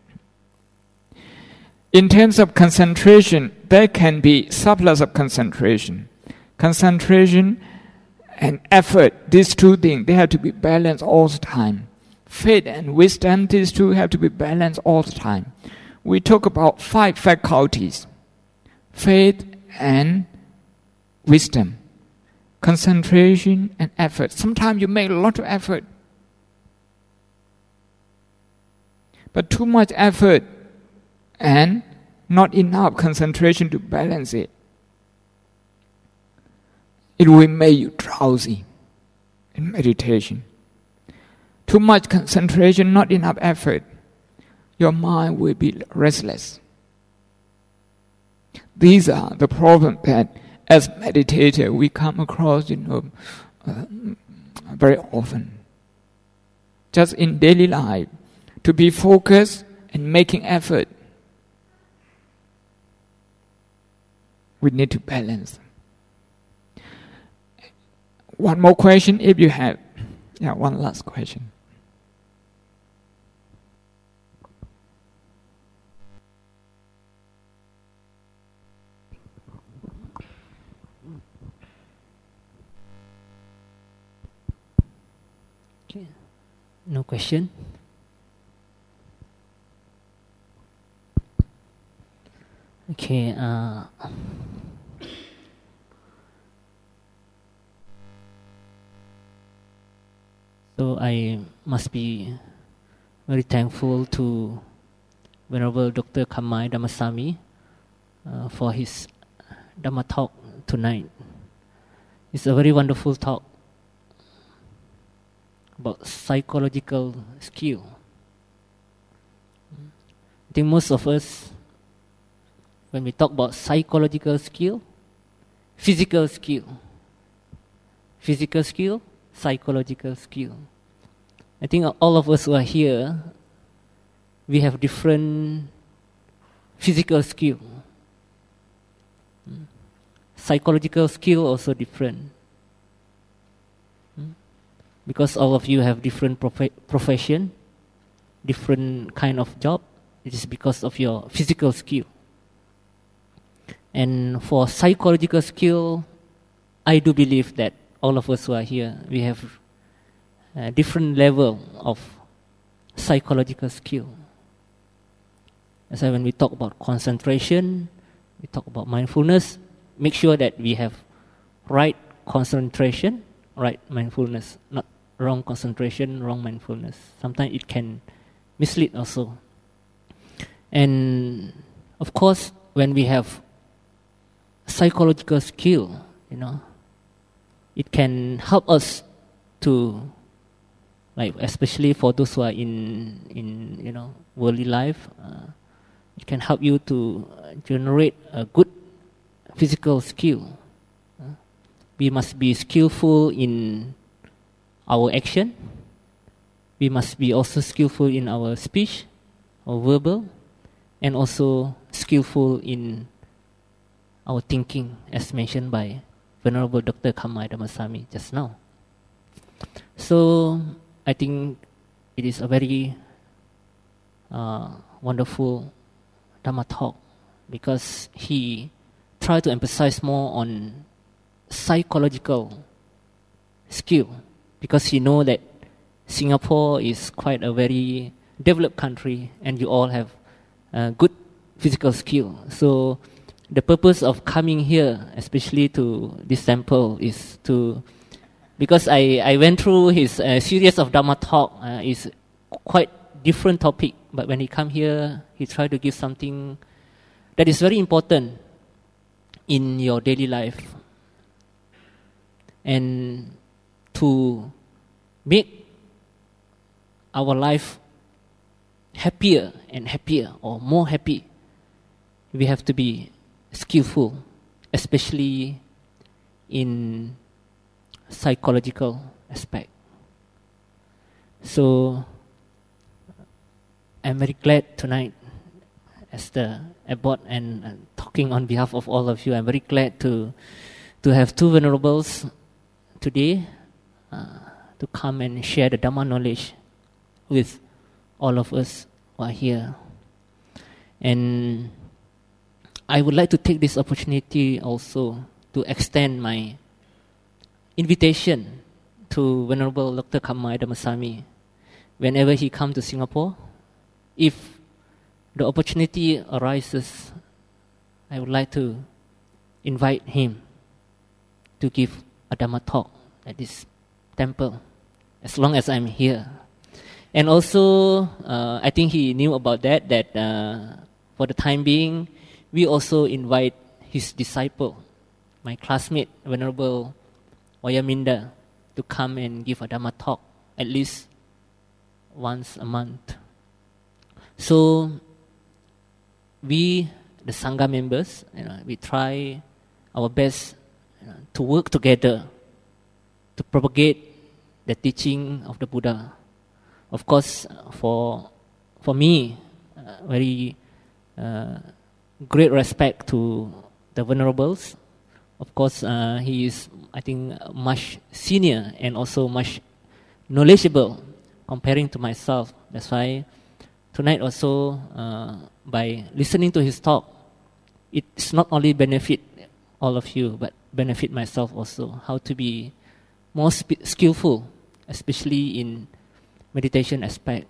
In terms of concentration, there can be surplus of concentration. Concentration and effort, these two things, they have to be balanced all the time. Faith and wisdom, these two have to be balanced all the time. We talk about five faculties faith and wisdom, concentration and effort. Sometimes you make a lot of effort, but too much effort and not enough concentration to balance it. It will make you drowsy in meditation. Too much concentration, not enough effort, your mind will be restless. These are the problems that, as meditators, we come across, you know, uh, very often. Just in daily life, to be focused and making effort we need to balance. One more question if you have. Yeah, one last question. No question? Okay. Uh, so I must be very thankful to Venerable Dr. Khammai Dhammasami uh, for his Dhamma talk tonight. It's a very wonderful talk about psychological skill. I think most of us when we talk about psychological skill, physical skill, physical skill, psychological skill. I think all of us who are here, we have different physical skill. Hmm. Psychological skill also different. Hmm. Because all of you have different prof- profession, different kind of job, it is because of your physical skill. And for psychological skill, I do believe that all of us who are here, we have a different level of psychological skill. Why when we talk about concentration, we talk about mindfulness, make sure that we have right concentration, right mindfulness, not wrong concentration, wrong mindfulness. Sometimes it can mislead also. And of course, when we have psychological skill, you know, it can help us to, like, especially for those who are in, in you know, worldly life, uh, it can help you to generate a good physical skill. Uh, we must be skillful in our action. We must be also skillful in our speech or verbal, and also skillful in our thinking, as mentioned by Venerable Dr. Khammai Dhammasami just now. So, I think it is a very uh, wonderful Dhamma talk because he tried to emphasize more on psychological skill because he know that Singapore is quite a very developed country and you all have uh, good physical skill. So the purpose of coming here, especially to this temple, is to because I, I went through his uh, series of Dharma talk. Uh, is quite different topic, but when he come here, he tried to give something that is very important in your daily life, and to make our life happier and happier or more happy, we have to be skillful, especially in psychological aspect. So I'm very glad tonight as the abbot and talking on behalf of all of you. I'm very glad to to have two venerables today uh, to come and share the Dhamma knowledge with all of us who are here. And I would like to take this opportunity also to extend my invitation to Venerable Dr. Khammai Dhammasami whenever he comes to Singapore. If the opportunity arises, I would like to invite him to give a Dhamma talk at this temple as long as I'm here. And also, uh, I think he knew about that, that uh, for the time being, we also invite his disciple, my classmate, Venerable Wayaminda, to come and give a Dhamma talk at least once a month. So, we, the Sangha members, you know, we try our best you know, to work together to propagate the teaching of the Buddha. Of course, for for me, uh, very uh, great respect to the venerables. Of course, uh, he is, I think, much senior and also much knowledgeable comparing to myself. That's why tonight also, uh, by listening to his talk, it's not only benefit all of you, but benefit myself also. How to be more sp- skillful especially in meditation aspect.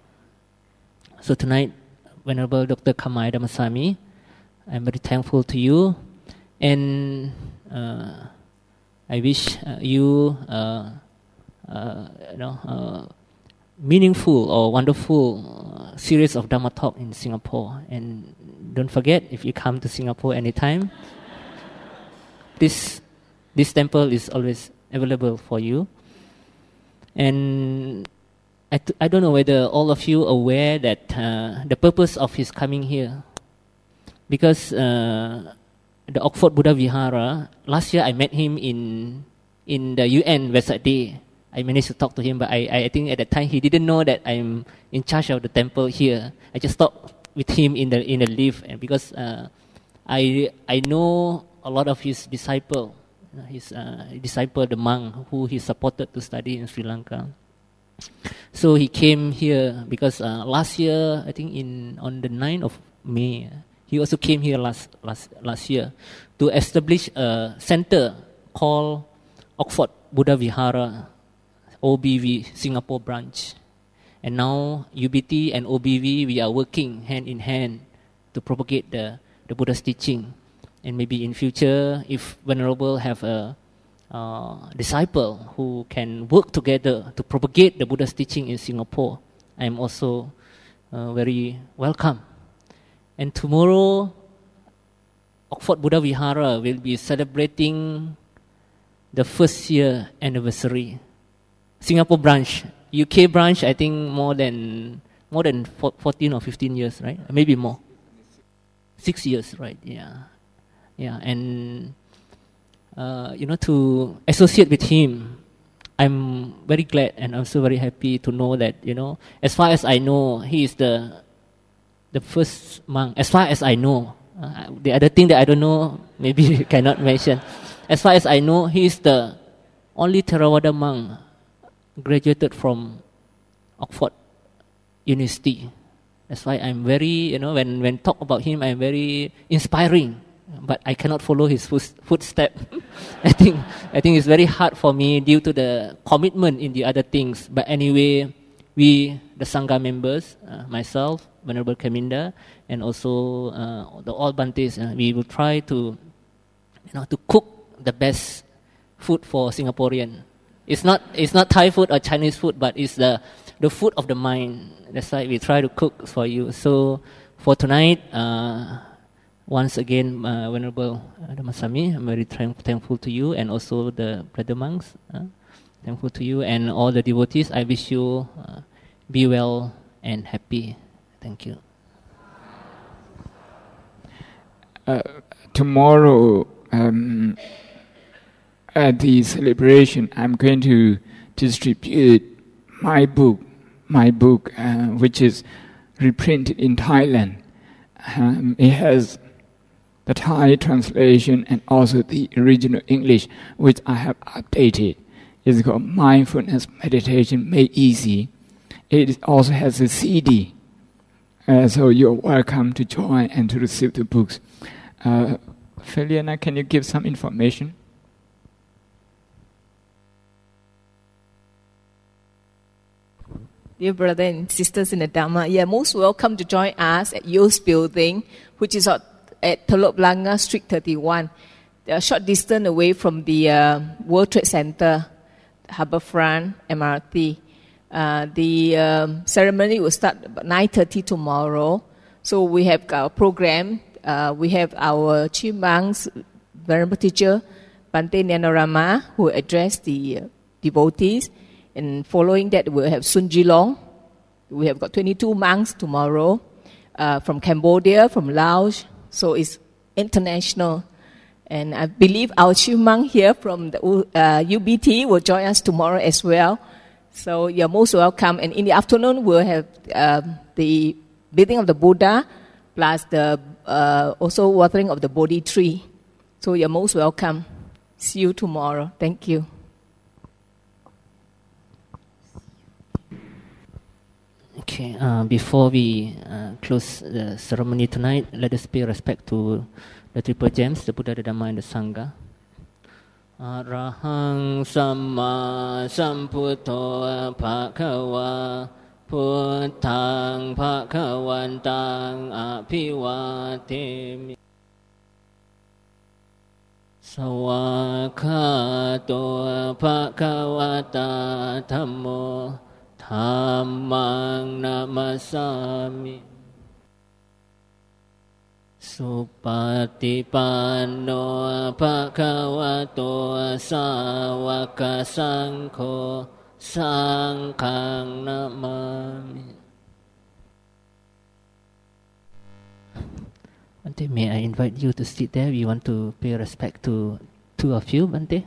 So tonight, Venerable Dr. Khammai Dhammasami, I'm very thankful to you, and uh, I wish uh, you, uh, uh you know, meaningful or wonderful series of Dharma talk in Singapore. And don't forget, if you come to Singapore anytime, this this temple is always available for you. And I t- I don't know whether all of you are aware that uh, the purpose of his coming here, because uh, the Oxford Buddha Vihara, last year I met him in, in the UN Vesak Day. I managed to talk to him, but I, I think at that time he didn't know that I'm in charge of the temple here. I just talked with him in the, in the lift, and because uh, I, I know a lot of his disciple, his uh, disciple, the monk who he supported to study in Sri Lanka. So he came here because uh, last year, I think in on the 9th of May, he also came here last last last year to establish a center called Oxford Buddha Vihara, OBV Singapore branch. And now UBT and OBV we are working hand in hand to propagate the, the Buddha's teaching and maybe in future if venerable have a uh, disciple who can work together to propagate the buddha's teaching in singapore i am also uh, very welcome and tomorrow oxford buddha vihara will be celebrating the first year anniversary. Singapore branch uk branch i think more than more than 14 or 15 years right? Maybe more. Six years right yeah. Yeah, and uh, you know to associate with him, I'm very glad and I'm so very happy to know that you know as far as I know he is the the first monk. As far as I know, uh, the other thing that I don't know maybe you cannot mention. As far as I know, he is the only Theravada monk graduated from Oxford University. That's why I'm very, you know, when, when talk about him, I'm very inspiring but I cannot follow his footstep. I think I think it's very hard for me due to the commitment in the other things. But anyway, we the sangha members, uh, myself, Venerable Kaminda, and also uh, the all Bantes, uh, we will try to you know to cook the best food for Singaporean. It's not it's not Thai food or Chinese food, but it's the the food of the mind. That's why we try to cook for you. So for tonight. Uh, once again, uh, Venerable Dhammasami, I'm very thankful to you and also the brother monks. Uh, thankful to you and all the devotees. I wish you uh, be well and happy. Thank you. Uh, tomorrow, um, at the celebration, I'm going to distribute my book, my book, uh, which is reprinted in Thailand. Um, it has the Thai translation and also the original English, which I have updated. It's called Mindfulness Meditation Made Easy. It also has a CD. Uh, so you're welcome to join and to receive the books. Uh, Feliana, can you give some information? Dear brother and sisters in the Dharma, you are most welcome to join us at Youth Building, which is at, at Telok Blangah Street 31, a short distance away from the uh, World Trade Center, Harbourfront MRT. Uh, the um, ceremony will start about 9.30 tomorrow. So we have our program. Uh, we have our chief monks, venerable teacher, Bante Nyanarama, who address the uh, devotees. And following that, we'll have Sun Jilong. We have got 22 monks tomorrow uh, from Cambodia, from Laos. So it's international. And I believe our chief monk here from the uh, UBT will join us tomorrow as well. So you're most welcome. And in the afternoon, we'll have um, the bathing of the Buddha plus the uh, also watering of the Bodhi tree. So you're most welcome. See you tomorrow. Thank you. Okay, uh, before we uh, close the ceremony tonight, let us pay respect to the Triple Gems, the Buddha, the Dhamma, and the Sangha. อรหังสัมมาสัมพุทโธภะคะวะพุทธังภะคะวันตังอภิวาเทมิสวาคาตัวภะคะวะตาธรรมโมธรรมังนามาสามิ สุปฏิปันโนภะคะวะโตสาวกสังโฆสังฆังนามามิ Bante, may I invite you to sit there? We want to pay respect to two of you, Bante.